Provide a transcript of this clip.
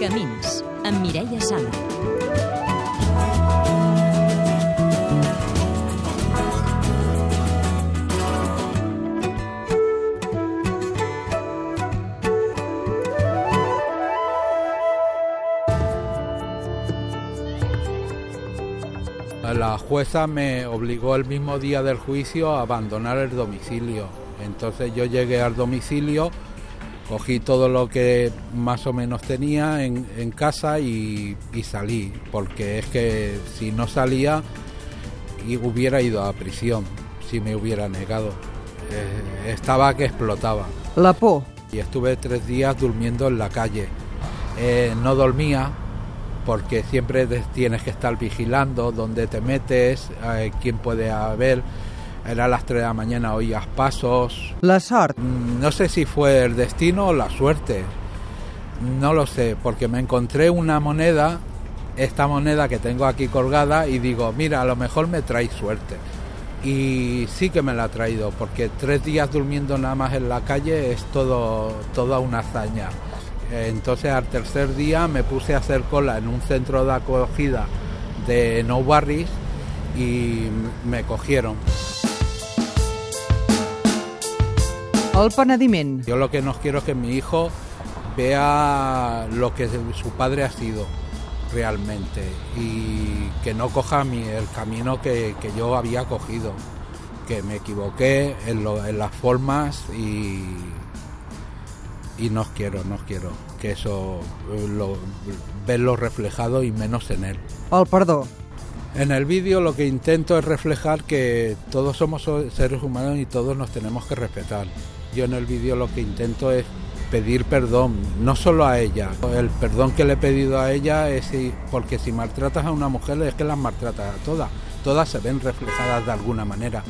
Camins, amb Mireia Sala. La jueza me obligó el mismo día del juicio a abandonar el domicilio. Entonces yo llegué al domicilio, cogí todo lo que más o menos tenía en, en casa y, y salí, porque es que si no salía y hubiera ido a prisión, si me hubiera negado. Eh, estaba que explotaba La por. y estuve tres días durmiendo en la calle. Eh, no dormía porque siempre tienes que estar vigilando dónde te metes, eh, quién puede haber. Era a las 3 de la mañana, oías pasos. La. Mm, No sé si fue el destino o la suerte. No lo sé, porque me encontré una moneda, esta moneda que tengo aquí colgada, y digo, mira, a lo mejor me trae suerte. Y sí que me la ha traído, porque tres días durmiendo nada más en la calle es todo, toda una hazaña. Entonces al tercer día me puse a hacer cola en un centro de acogida de No Barris y me cogieron. El penediment. Yo lo que no quiero es que mi hijo vea lo que su padre ha sido realmente y que no coja mi, el camino que, que yo había cogido, que me equivoqué en, lo- en las formas y, y no quiero, no quiero que eso eh, lo, verlo reflejado y menos en él. El perdó. En el vídeo lo que intento es reflejar que todos somos so- seres humanos y todos nos tenemos que respetar. Yo en el vídeo lo que intento es pedir perdón, no solo a ella. El perdón que le he pedido a ella es porque si maltratas a una mujer es que las maltratas a todas. Todas se ven reflejadas de alguna manera.